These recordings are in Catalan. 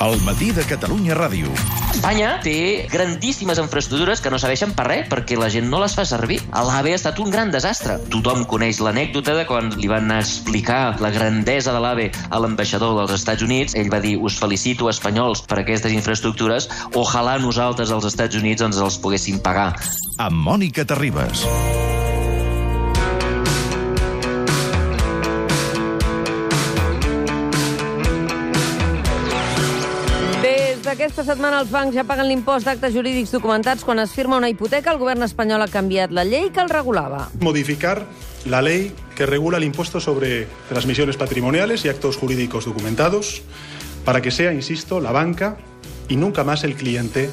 El matí de Catalunya Ràdio. Espanya té grandíssimes infraestructures que no serveixen per res perquè la gent no les fa servir. L'AVE ha estat un gran desastre. Tothom coneix l'anècdota de quan li van explicar la grandesa de l'AVE a l'ambaixador dels Estats Units. Ell va dir, us felicito, espanyols, per aquestes infraestructures. Ojalà nosaltres, als Estats Units, ens els poguéssim pagar. Amb Mònica Terribas. Des d'aquesta setmana els bancs ja paguen l'impost d'actes jurídics documentats quan es firma una hipoteca. El govern espanyol ha canviat la llei que el regulava. modificar la ley que regula el impuesto sobre transmisiones patrimoniales y actos jurídicos documentados para que sea, insisto, la banca y nunca más el cliente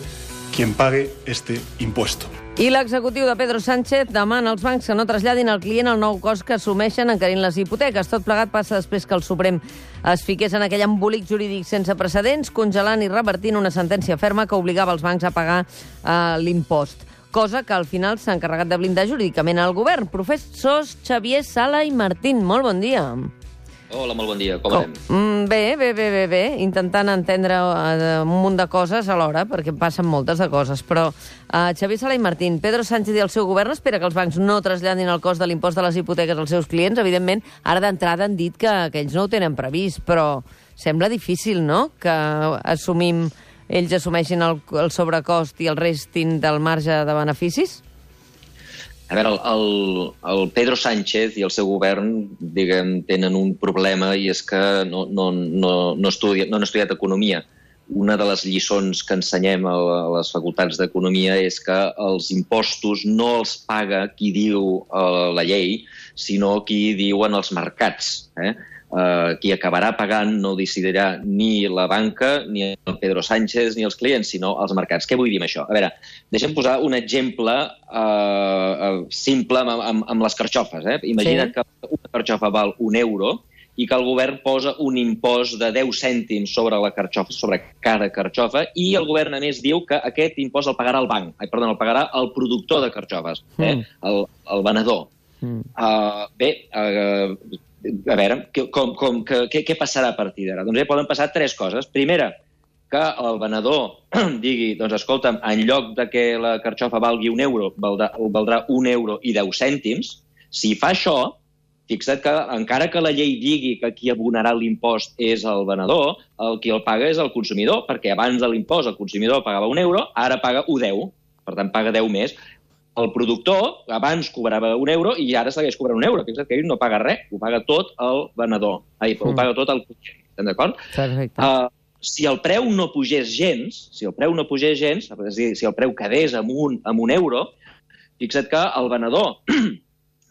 quien pague este impuesto. I l'executiu de Pedro Sánchez demana als bancs que no traslladin al client el nou cost que assumeixen encarint les hipoteques. Tot plegat passa després que el Suprem es fiqués en aquell embolic jurídic sense precedents, congelant i revertint una sentència ferma que obligava els bancs a pagar eh, l'impost cosa que al final s'ha encarregat de blindar jurídicament al govern. Professors Xavier Sala i Martín, molt bon dia. Hola, molt bon dia. Com Com? anem? Mm, bé, bé, bé, bé, bé. Intentant entendre uh, un munt de coses alhora, perquè passen moltes de coses. Però uh, Xavier Sala i Martín, Pedro Sánchez i el seu govern espera que els bancs no traslladin el cost de l'impost de les hipoteques als seus clients. Evidentment, ara d'entrada han dit que, que ells no ho tenen previst, però sembla difícil, no?, que assumim ells assumeixin el, el sobrecost i el restin del marge de beneficis? A veure, el, el, el Pedro Sánchez i el seu govern, diguem, tenen un problema i és que no, no, no, no, estudia, no han estudiat economia. Una de les lliçons que ensenyem a, les facultats d'economia és que els impostos no els paga qui diu uh, la llei, sinó qui diuen els mercats. Eh? Uh, qui acabarà pagant no decidirà ni la banca, ni el Pedro Sánchez, ni els clients, sinó els mercats. Què vull dir amb això? A veure, deixem posar un exemple uh, uh, simple amb, amb, amb les carxofes. Eh? Imagina't Sí. que una carxofa val un euro i que el govern posa un impost de 10 cèntims sobre la carxofa, sobre cada carxofa, i el govern, a més, diu que aquest impost el pagarà el banc, ai, perdó, el pagarà el productor de carxofes, eh? Mm. el, el venedor. Mm. Uh, bé, uh, a veure, com, com, que, què, què passarà a partir d'ara? Doncs bé, poden passar tres coses. Primera, que el venedor digui, doncs escolta'm, en lloc de que la carxofa valgui un euro, valdrà, valdrà un euro i deu cèntims. Si fa això, fixa't que encara que la llei digui que qui abonarà l'impost és el venedor, el qui el paga és el consumidor, perquè abans de l'impost el consumidor pagava un euro, ara paga 1,10, per tant paga 10 més. El productor abans cobrava un euro i ara segueix cobrant un euro. Fixa't que ell no paga res, ho paga tot el venedor. Ai, ho Mm. paga tot el client. Estem d'acord? Perfecte. Uh, si el preu no pugés gens, si el preu no pugés gens, és dir, si el preu quedés amb un, amb un euro, fixa't que el venedor uh,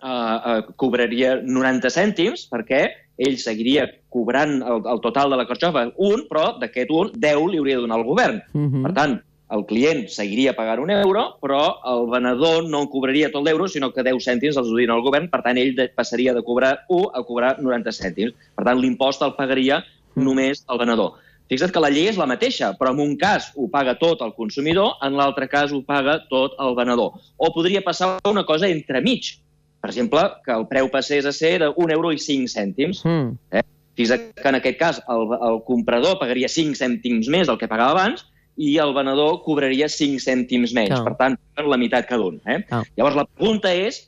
uh, cobraria 90 cèntims perquè ell seguiria cobrant el, el total de la carxofa un, però d'aquest un, 10 li hauria de donar el govern. Mhm. Per tant, el client seguiria pagant un euro, però el venedor no cobraria tot l'euro, sinó que 10 cèntims els donaria el govern, per tant, ell de, passaria de cobrar 1 a cobrar 90 cèntims. Per tant, l'impost el pagaria Mm. només el venedor. Fixa't que la llei és la mateixa, però en un cas ho paga tot el consumidor, en l'altre cas ho paga tot el venedor. O podria passar una cosa entremig. Per exemple, que el preu passés a ser d'un euro i 5 cèntims. Mm. Eh? Fixa't que en aquest cas el, el comprador pagaria 5 cèntims més del que pagava abans i el venedor cobraria 5 cèntims menys. Clar. Per tant, la meitat cada un. Eh? Clar. Llavors, la pregunta és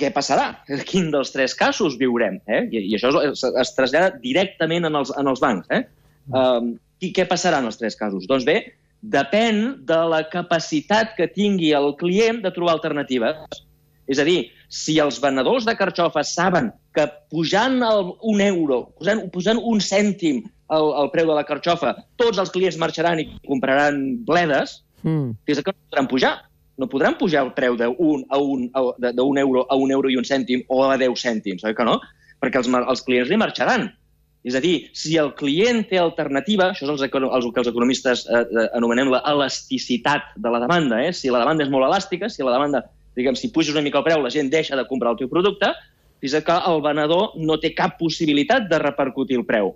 què passarà? Quin dels tres casos viurem? Eh? I, I això es, es trasllada directament en els, en els bancs. Eh? Um, i què passarà en els tres casos? Doncs bé, depèn de la capacitat que tingui el client de trobar alternatives. És a dir, si els venedors de carxofes saben que pujant el, un euro, posant, posant un cèntim el, el preu de la carxofa, tots els clients marxaran i compraran bledes, Mm. fins que no podran pujar. No podran pujar el preu d'un a un, a- de- d'un euro a un euro i un cèntim o a 10 cèntims, oi que no? Perquè els, els clients li marxaran. És a dir, si el client té alternativa, això és els, els que els economistes eh, eh, anomenem la elasticitat de la demanda, eh? si la demanda és molt elàstica, si la demanda, diguem, si puges una mica el preu, la gent deixa de comprar el teu producte, fins que el venedor no té cap possibilitat de repercutir el preu.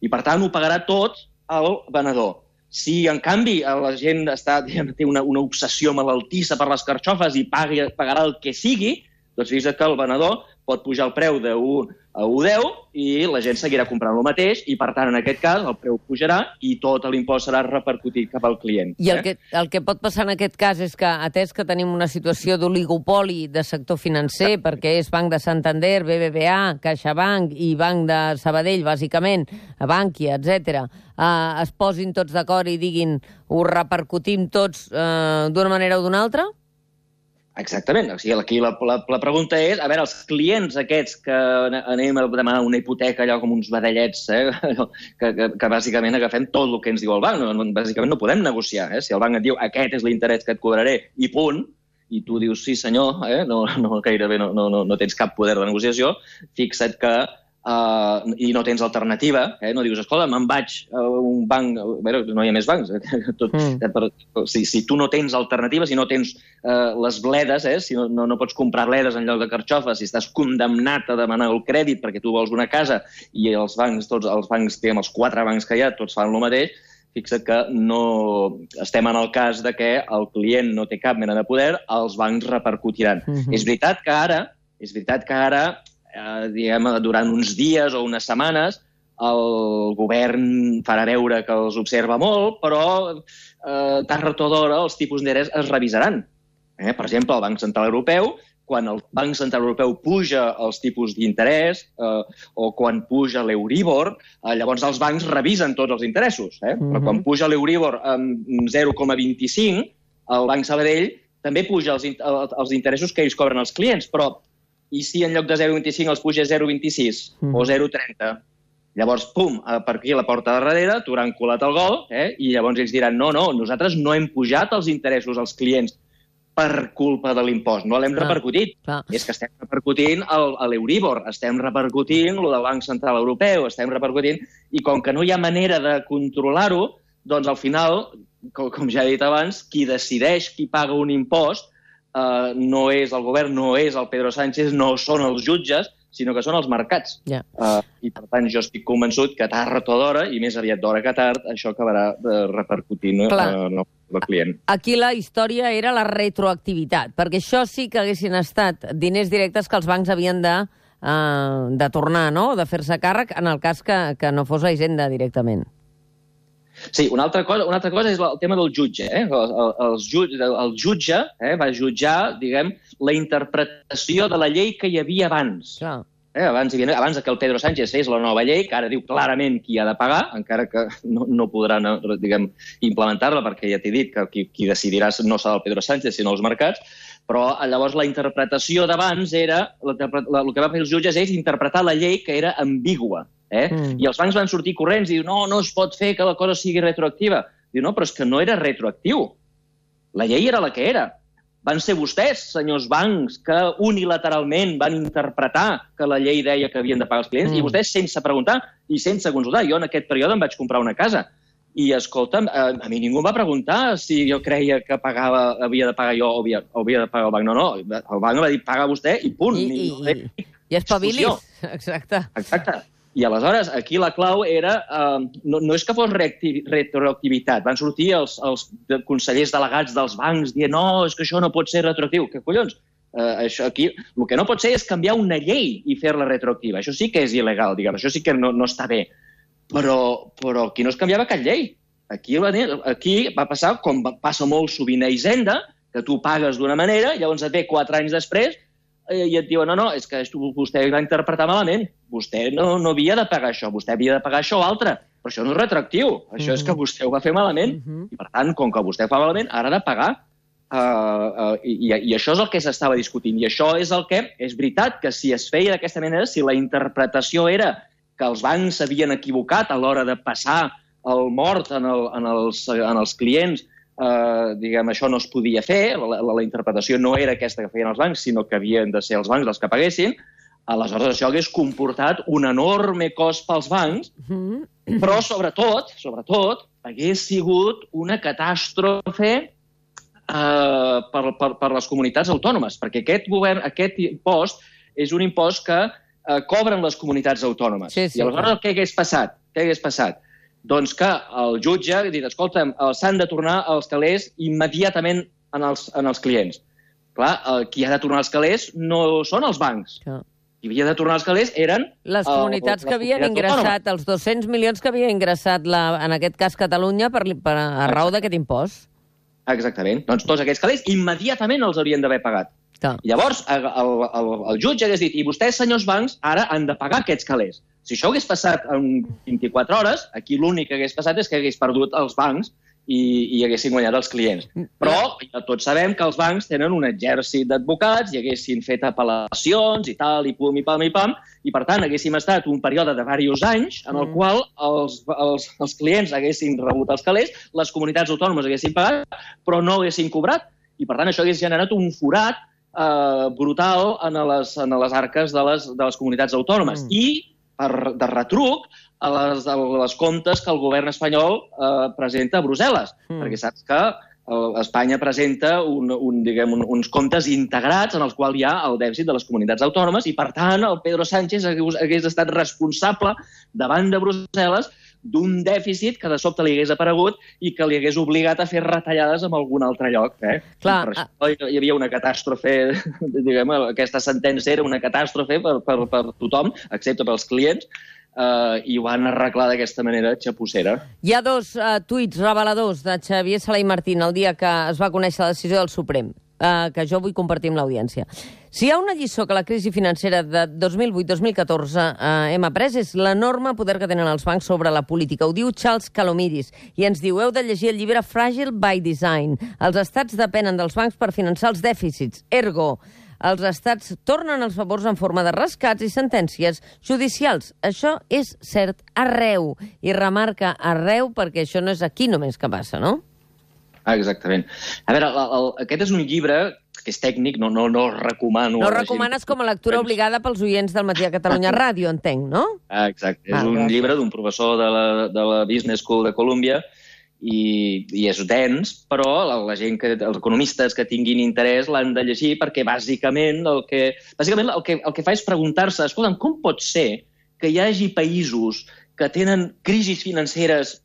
I, per tant, ho pagarà tot el venedor. Si, en canvi, la gent està, diguem, té una, una obsessió malaltissa per les carxofes i pagui, pagarà el que sigui, doncs fixa't que el venedor pot pujar el preu de 1 a 1,10 i la gent seguirà comprant el mateix i, per tant, en aquest cas, el preu pujarà i tot l'impost serà repercutit cap al client. I el eh? que, el que pot passar en aquest cas és que, atès que tenim una situació d'oligopoli de sector financer, perquè és Banc de Santander, BBVA, CaixaBank i Banc de Sabadell, bàsicament, Bankia, etc, eh, es posin tots d'acord i diguin ho repercutim tots eh, d'una manera o d'una altra? Exactament. O sigui, aquí la, la, la pregunta és, a veure, els clients aquests que anem a demanar una hipoteca allò com uns badallets, eh? que, que, que bàsicament agafem tot el que ens diu el banc. No, bàsicament no podem negociar. Eh? Si el banc et diu aquest és l'interès que et cobraré i punt, i tu dius sí senyor, eh? no, no gairebé no, no, no, no tens cap poder de negociació, fixa't que uh, i no tens alternativa, eh? no dius, escolta, me'n vaig a un banc, veure, no hi ha més bancs, eh? Tot, Mm. mm. per, si, si tu no tens alternativa, si no tens uh, les bledes, eh? si no, no, no pots comprar bledes en lloc de carxofes, si estàs condemnat a demanar el crèdit perquè tu vols una casa i els bancs, tots els bancs, diguem, els quatre bancs que hi ha, tots fan el mateix, fixa't que no estem en el cas de que el client no té cap mena de poder, els bancs repercutiran. Mhm. És veritat que ara, és veritat que ara, eh, diguem, durant uns dies o unes setmanes, el govern farà veure que els observa molt, però eh, tard o d'hora els tipus d'interès es revisaran. Eh? Per exemple, el Banc Central Europeu, quan el Banc Central Europeu puja els tipus d'interès eh, o quan puja l'Euribor, eh, llavors els bancs revisen tots els interessos. Eh? Però Mhm. quan puja l'Euribor amb 0,25, el Banc Sabadell també puja els, els interessos que ells cobren als clients, però i si en lloc de 0,25 els puja 0,26 Mhm. o 0,30? Llavors, pum, per aquí a la porta de darrere, t'hauran colat el gol, eh? i llavors ells diran, no, no, nosaltres no hem pujat els interessos als clients per culpa de l'impost, no l'hem repercutit. clar. És que estem repercutint l'Euribor, estem repercutint el del Banc Central Europeu, estem repercutint, i com que no hi ha manera de controlar-ho, doncs al final, com, com ja he dit abans, qui decideix qui paga un impost eh, no és el govern, no és el Pedro Sánchez, no són els jutges, sinó que són els mercats. Ja. Uh, I, per tant, jo estic convençut que tard o d'hora, i més aviat d'hora que tard, això acabarà de repercutint uh, en el client. Aquí la història era la retroactivitat, perquè això sí que haguessin estat diners directes que els bancs havien de, eh, de tornar, no?, de fer-se càrrec en el cas que, que no fos a Hisenda directament. Sí, una altra cosa, una altra cosa és el tema del jutge. Eh? El, el, el, jutge, el jutge eh, va jutjar, diguem, la interpretació de la llei que hi havia abans. Clar. Eh, abans, havia, abans que el Pedro Sánchez fes la nova llei, que ara diu clarament qui ha de pagar, encara que no, no podran diguem, implementar-la, perquè ja t'he dit que qui, qui decidirà no serà el Pedro Sánchez, sinó els mercats, però eh, llavors la interpretació d'abans era, la, la, el que van fer els jutges és interpretar la llei que era ambigua. Eh? Mm. I els bancs van sortir corrents i diu no, no es pot fer que la cosa sigui retroactiva. Diu, no, però és que no era retroactiu. La llei era la que era. Van ser vostès, senyors bancs, que unilateralment van interpretar que la llei deia que havien de pagar els clients, Mm. i vostès sense preguntar i sense consultar. Jo en aquest període em vaig comprar una casa i, escolta'm, a, a mi ningú em va preguntar si jo creia que pagava, havia de pagar jo o havia, o havia de pagar el banc. No, no, el banc va dir paga vostè i punt. I, i, i, i espavilis. Exacte. Exacte. I aleshores, aquí la clau era... Eh, no, no és que fos retroactivitat. Van sortir els, els consellers delegats dels bancs dient no, és que això no pot ser retroactiu. Que collons? Eh, això aquí, el que no pot ser és canviar una llei i fer-la retroactiva. Això sí que és il·legal, diguem. Això sí que no, no està bé. Però, però aquí no es canviava cap llei. Aquí, va, aquí va passar com passa molt sovint a Hisenda, que tu pagues d'una manera, llavors et ve quatre anys després i et diuen, no, no, és que vostè va interpretar malament. Vostè no, no havia de pagar això, vostè havia de pagar això o altre. Però això no és retroactiu, això és que vostè ho va fer malament. Mhm. I, per tant, com que vostè ho fa malament, ara ha de pagar. Uh, uh, i, I això és el que s'estava discutint. I això és el que... És veritat que si es feia d'aquesta manera, si la interpretació era que els bancs s'havien equivocat a l'hora de passar el mort en, el, en, els, en els clients, eh, diguem, això no es podia fer, la, la, la interpretació no era aquesta que feien els bancs, sinó que havien de ser els bancs els que paguessin, aleshores això hagués comportat un enorme cost pels bancs, Mhm. però sobretot, sobretot, hagués sigut una catàstrofe eh, per, per, per les comunitats autònomes, perquè aquest govern, aquest impost és un impost que eh, cobren les comunitats autònomes. Sí, sí, I aleshores clar. què hagués passat? Què hagués passat? Doncs que el jutge ha dit, escolta'm, eh, s'han de tornar els calés immediatament en els, en els clients. Clar, eh, qui ha de tornar els calés no són els bancs, Clar. qui havia de tornar els calés eren... Les eh, comunitats les que havien ingressat, els 200 milions que havia ingressat, la, en aquest cas Catalunya, per, per a raó d'aquest impost. Exactament. Doncs tots aquests calés immediatament els haurien d'haver pagat. Clar. Llavors el, el, el, el jutge hagués dit i vostès, senyors bancs, ara han de pagar aquests calés. Si això hagués passat en 24 hores, aquí l'únic que hagués passat és que hagués perdut els bancs i, i haguessin guanyat els clients. Però ja tots sabem que els bancs tenen un exèrcit d'advocats i haguessin fet apel·lacions i tal, i pum, i pam, i pam, i per tant haguéssim estat un període de diversos anys en el Mm. qual els, els, els clients haguessin rebut els calés, les comunitats autònomes haguessin pagat, però no haguessin cobrat, i per tant això hagués generat un forat eh, brutal en les, en les arques de les, de les comunitats autònomes. Mm. Mm. I, per, de retruc, a les, a les comptes que el govern espanyol eh, presenta a Brussel·les. Mm. Perquè saps que eh, Espanya presenta un, un, diguem, un, uns comptes integrats en els quals hi ha el dèficit de les comunitats autònomes i, per tant, el Pedro Sánchez hagués, hagués estat responsable davant de Brussel·les d'un dèficit que de sobte li hagués aparegut i que li hagués obligat a fer retallades en algun altre lloc. Eh? Clar, per això hi havia una catàstrofe, diguem, aquesta sentència era una catàstrofe per, per, per tothom, excepte pels clients, eh, i ho van arreglar d'aquesta manera xapussera. Hi ha dos uh, tuits reveladors de Xavier Sala i Martín el dia que es va conèixer la decisió del Suprem, uh, que jo vull compartir amb l'audiència. Si hi ha una lliçó que la crisi financera de 2008-2014 uh, hem après és l'enorme poder que tenen els bancs sobre la política. Ho diu Charles Calomiris i ens diu heu de llegir el llibre Fragile by Design. Els estats depenen dels bancs per finançar els dèficits. Ergo, els estats tornen els favors en forma de rescats i sentències judicials. Això és cert arreu. I remarca arreu perquè això no és aquí només que passa, no? Ah, exactament. A veure, el, el, aquest és un llibre que és tècnic, no, no, no el recomano. No recomanes com a lectura obligada pels oients del Matí a Catalunya Ràdio, entenc, no? Ah, exacte. Ah, és un llibre d'un professor de la, de la Business School de Columbia i, i és dens, però la, la gent que, els economistes que tinguin interès l'han de llegir perquè bàsicament el que, bàsicament el que, el que fa és preguntar-se, escolta'm, com pot ser que hi hagi països que tenen crisis financeres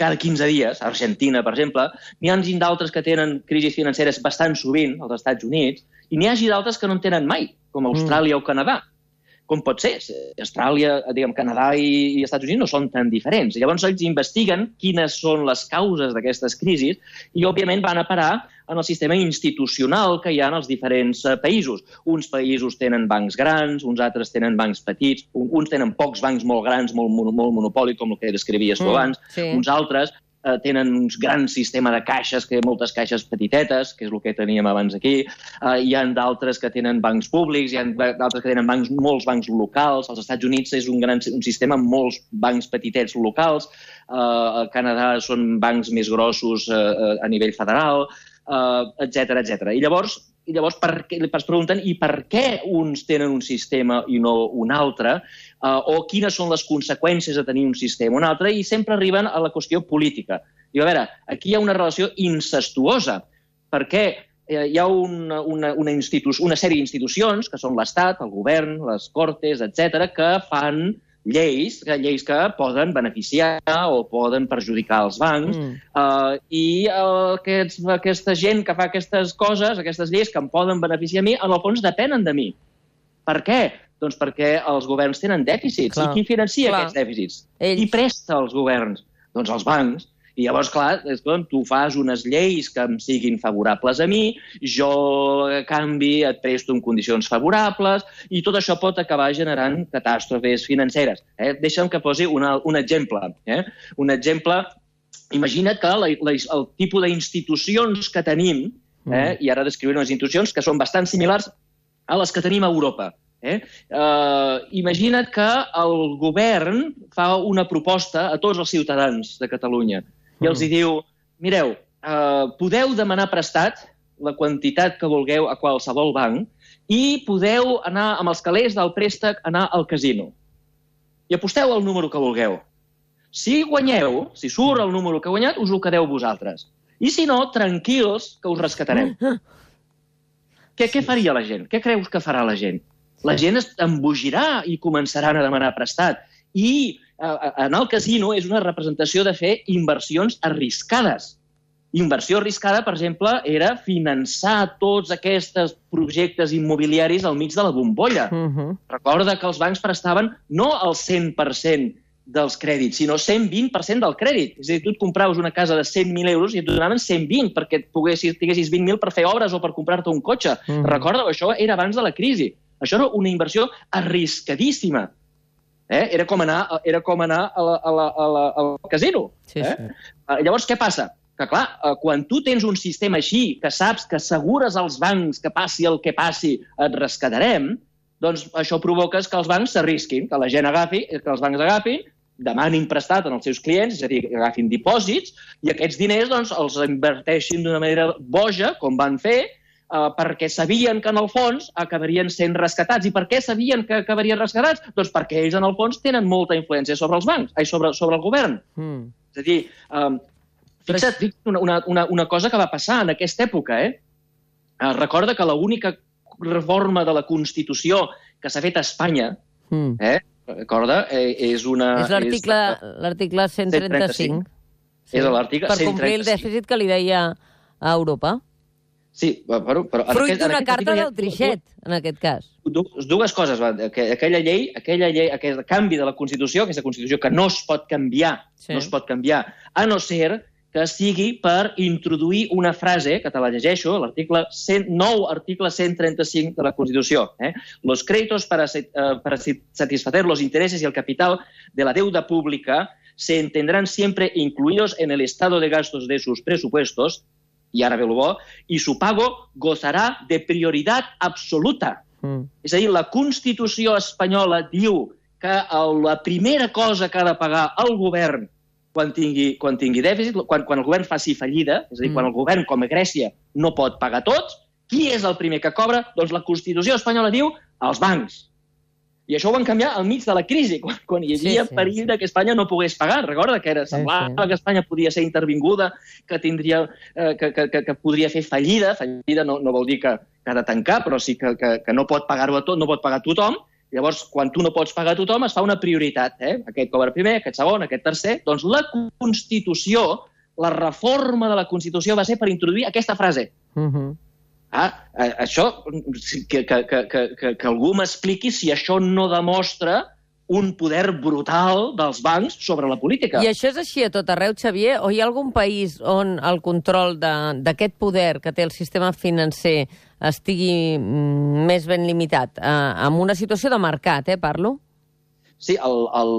cada 15 dies, Argentina, per exemple, n'hi ha d'altres que tenen crisis financeres bastant sovint, als Estats Units, i n'hi hagi d'altres que no en tenen mai, com Austràlia mm. o Canadà. Com pot ser? Austràlia, diguem, Canadà i, i Estats Units no són tan diferents. Llavors ells investiguen quines són les causes d'aquestes crisis i, òbviament, van a parar en el sistema institucional que hi ha en els diferents eh, països. Uns països tenen bancs grans, uns altres tenen bancs petits, un, uns tenen pocs bancs molt grans, molt, molt, molt monopoli, com el que descrivies tu Mm, abans, sí. uns altres eh, tenen uns grans sistema de caixes, que moltes caixes petitetes, que és el que teníem abans aquí. Eh, hi ha d'altres que tenen bancs públics, hi ha d'altres que tenen bancs, molts bancs locals. Als Estats Units és un gran un sistema amb molts bancs petitets locals. Eh, a Canadà són bancs més grossos eh, a nivell federal, etc uh, etc. I llavors, i llavors per es pregunten i per què uns tenen un sistema i no un altre, uh, o quines són les conseqüències de tenir un sistema o un altre, i sempre arriben a la qüestió política. Diu, a veure, aquí hi ha una relació incestuosa, perquè eh, hi ha una, una, una, institu una sèrie d'institucions, que són l'Estat, el govern, les Cortes, etc, que fan lleis, que, lleis que poden beneficiar o poden perjudicar els bancs, Mm. uh, i uh, aquests, aquesta gent que fa aquestes coses, aquestes lleis que em poden beneficiar a mi, en el fons depenen de mi. Per què? Doncs perquè els governs tenen dèficits. Clar. I qui financia Clar. aquests dèficits? Ells. Qui presta als governs? Doncs els bancs. I llavors, clar, és com tu fas unes lleis que em siguin favorables a mi, jo, a canvi, et presto en condicions favorables, i tot això pot acabar generant catàstrofes financeres. Eh? Deixa'm que posi una, un exemple. Eh? Un exemple, imagina't que la, la, el tipus d'institucions que tenim, eh? i ara descriuré unes institucions que són bastant similars a les que tenim a Europa. Eh? Uh, imagina't que el govern fa una proposta a tots els ciutadans de Catalunya i els hi diu, mireu, uh, podeu demanar prestat la quantitat que vulgueu a qualsevol banc i podeu anar amb els calés del préstec anar al casino. I aposteu el número que vulgueu. Si guanyeu, si surt el número que ha guanyat, us ho quedeu vosaltres. I si no, tranquils, que us rescatarem. què, què faria la gent? Què creus que farà la gent? La gent es embogirà i començaran a demanar prestat. I eh, anar al casino és una representació de fer inversions arriscades. Inversió arriscada, per exemple, era finançar tots aquests projectes immobiliaris al mig de la bombolla. Uh -huh. Recorda que els bancs prestaven no el 100% dels crèdits, sinó 120% del crèdit. És a dir, tu et compraves una casa de 100.000 euros i et donaven 120 perquè et poguessis, tinguessis 20.000 per fer obres o per comprar-te un cotxe. Mhm. Mm. Recorda, això era abans de la crisi. Això era una inversió arriscadíssima. Eh? Era com anar, era com anar a la, a la, a la, al casino. Sí, eh? sí. Eh, Llavors, què passa? Que, clar, eh, quan tu tens un sistema aixi, que saps que assegures als bancs que passi el que passi, et rescatarem, doncs això provoca que els bancs s'arrisquin, que la gent agafi, que els bancs agafin, demanin prestat als seus clients, és a dir, que agafin dipòsits, i aquests diners doncs, els inverteixin d'una manera boja, com van fer, eh, perquè sabien que en el fons acabarien sent rescatats. I per què sabien que acabarien rescatats? Doncs perquè ells en el fons tenen molta influència sobre els bancs, ai, sobre, sobre el govern. Mm. És a dir, um, fixa't, fixa't una, una, una, cosa que va passar en aquesta època, eh? Uh, recorda que l'única reforma de la Constitució que s'ha fet a Espanya, Mm. eh? recorda, eh, és una... És l'article l'article 135. 135. És l'article Per complir el 135. dèficit que li deia a Europa. Sí, però... però Fruit d'una carta del Trixet, en aquest cas. du- dues coses. Va. Aquella llei, aquella llei, aquest canvi de la Constitució, aquesta Constitució que no es pot canviar, Sí. no es pot canviar, a no ser que sigui per introduir una frase, que te la llegeixo, l'article 109, article 135 de la Constitució. Eh? Los créditos para, eh, para satisfacer los intereses y el capital de la deuda pública se entenderán siempre incluidos en el estado de gastos de sus presupuestos, i ara ve el bo, i su pago gozarà de prioritat absoluta. Mm. És a dir, la Constitució espanyola diu que la primera cosa que ha de pagar el govern quan tingui, quan tingui dèficit, quan, quan el govern faci fallida, és a dir, Mm. quan el govern, com a Grècia, no pot pagar tots, qui és el primer que cobra? Doncs la Constitució espanyola diu els bancs. I això ho van canviar al mig de la crisi, quan, quan hi havia Sí, sí, perill de que Espanya no pogués pagar. Recorda que era, semblava sí. que Espanya podia ser intervinguda, que tindria, eh, que, que, que, que podria fer fallida. Fallida no, no vol dir que, que ha de tancar, però sí que, que, que no pot pagar-ho a tot, no pot pagar a tothom. Llavors, quan tu no pots pagar a tothom, es fa una prioritat. Eh? Aquest cobra primer, aquest segon, aquest tercer. Doncs la Constitució, la reforma de la Constitució va ser per introduir aquesta frase. Mm -hmm. Ah, això, que, que, que, que, que, algú m'expliqui si això no demostra un poder brutal dels bancs sobre la política. I això és així a tot arreu, Xavier? O hi ha algun país on el control d'aquest poder que té el sistema financer estigui mm, més ben limitat? Eh, amb una situació de mercat, eh, parlo? Sí, el, el,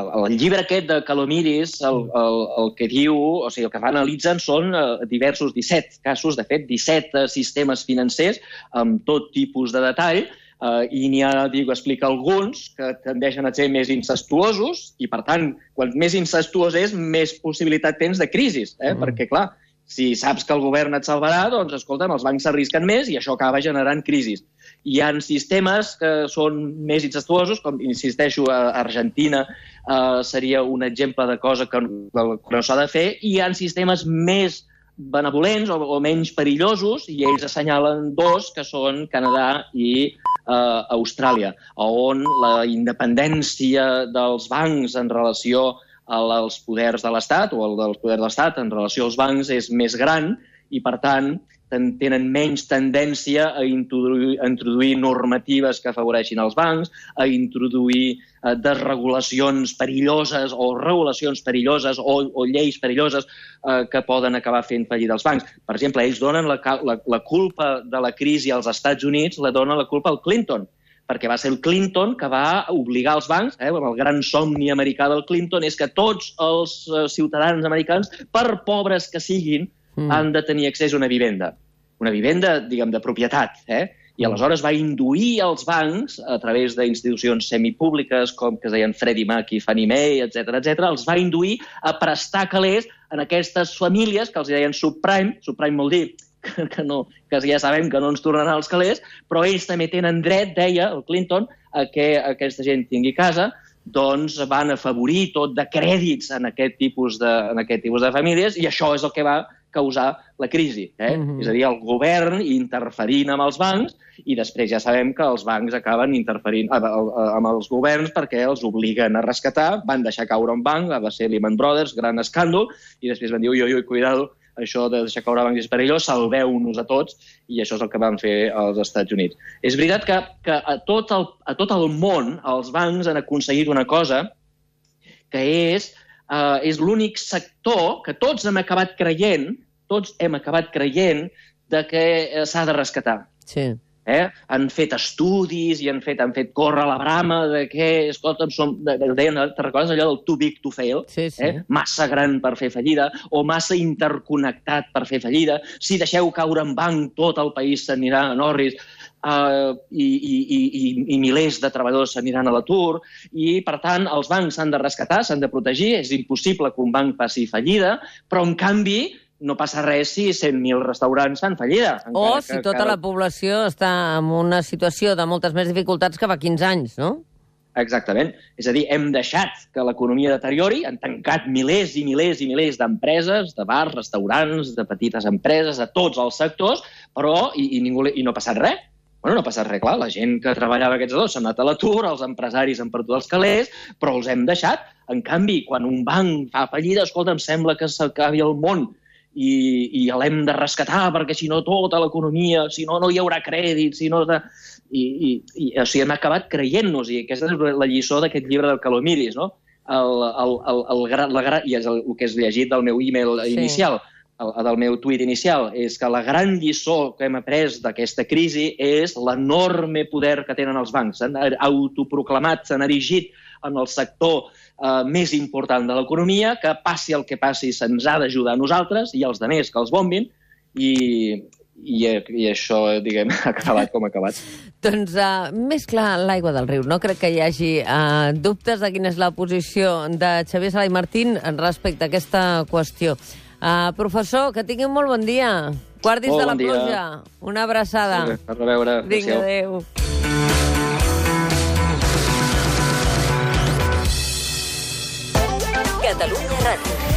el, el llibre aquest de Calomiris, el, el, el que diu, o sigui, el que analitzen són eh, diversos 17 casos, de fet, 17 eh, sistemes financers amb tot tipus de detall, eh, i n'hi ha, dic, explica alguns que tendeixen a ser més incestuosos i, per tant, quan més incestuós és, més possibilitat tens de crisis, eh? Mm. perquè, clar, si saps que el govern et salvarà, doncs, escolta'm, els bancs s'arrisquen més i això acaba generant crisis. Hi ha sistemes que són més incestuosos, com insisteixo, a Argentina eh, seria un exemple de cosa que, que no s'ha de fer, i hi ha sistemes més benevolents o, o menys perillosos, i ells assenyalen dos, que són Canadà i eh, Austràlia, on la independència dels bancs en relació al- als poders de l'Estat o el dels poders de l'Estat en relació als bancs és més gran i, per tant, tenen menys tendència a introduir, a introduir normatives que afavoreixin els bancs, a introduir eh, desregulacions perilloses o regulacions perilloses o, o lleis perilloses eh, que poden acabar fent fallir els bancs. Per exemple, ells donen la, la, la culpa de la crisi als Estats Units, la donen la culpa al Clinton, perquè va ser el Clinton que va obligar els bancs, eh, el gran somni americà del Clinton és que tots els eh, ciutadans americans, per pobres que siguin, Mm. mm. han de tenir accés a una vivenda. Una vivenda, diguem, de propietat. Eh? I aleshores va induir els bancs, a través d'institucions semipúbliques, com que es deien Freddie Mac i Fannie Mae, etc etc, els va induir a prestar calés en aquestes famílies que els deien subprime, subprime vol dir que, que, no, que ja sabem que no ens tornaran els calés, però ells també tenen dret, deia el Clinton, a que aquesta gent tingui casa, doncs van afavorir tot de crèdits en aquest tipus de, en aquest tipus de famílies i això és el que va causar la crisi. Eh? Mm Mhm. -hmm. És a dir, el govern interferint amb els bancs i després ja sabem que els bancs acaben interferint amb, amb els governs perquè els obliguen a rescatar, van deixar caure un banc, va ser Lehman Brothers, gran escàndol, i després van dir, ui, ui, ui, cuidado, això de deixar caure bancs és perillós, salveu-nos a tots, i això és el que van fer als Estats Units. És veritat que, que a, tot el, a tot el món els bancs han aconseguit una cosa que és, eh, és l'únic sector que tots hem acabat creient, tots hem acabat creient de que eh, s'ha de rescatar. Sí. Eh? Han fet estudis i han fet, han fet córrer la brama de que, escolta'm, som, de, de, deien, te recordes allò del too big to fail? Sí, sí. Eh? Massa gran per fer fallida o massa interconnectat per fer fallida. Si deixeu caure en banc, tot el país s'anirà a Norris uh, i, i, i, i, milers de treballadors s'aniran a l'atur i, per tant, els bancs s'han de rescatar, s'han de protegir. És impossible que un banc passi fallida, però, en canvi, no passa res si 100.000 restaurants fan fallida. O si tota la població està en una situació de moltes més dificultats que fa 15 anys, no? Exactament. És a dir, hem deixat que l'economia deteriori, han tancat milers i milers i milers d'empreses, de bars, restaurants, de petites empreses, de tots els sectors, però i, i, ningú, i no ha passat res. Bueno, no ha passat res, clar. La gent que treballava aquests dos s'ha anat a l'atur, els empresaris han perdut els calés, però els hem deixat. En canvi, quan un banc fa fallida, escolta, em sembla que s'acabi el món i, i l'hem de rescatar perquè si no tota l'economia, si no no hi haurà crèdit, si no... De... I, i, i o sigui, hem acabat creient-nos, i aquesta és la lliçó d'aquest llibre del Calomiris, no? El, el, el, el, el, la, I és el, el que és llegit del meu e-mail Sí. inicial, el, del meu tuit inicial, és que la gran lliçó que hem après d'aquesta crisi és l'enorme poder que tenen els bancs. S'han autoproclamat, s'han erigit en el sector eh, més important de l'economia, que passi el que passi se'ns ha d'ajudar a nosaltres i als demés que els bombin, i, i, i això, diguem, ha acabat com ha acabat. Doncs uh, més clar l'aigua del riu. No crec que hi hagi uh, dubtes de quina és la posició de Xavier Sala i Martín respecte a aquesta qüestió. Uh, professor, que tingui un molt bon dia. Guardis Molt de la bon dia. pluja. Una abraçada. A reveure. Vinga, adéu. Catalunya Ràdio.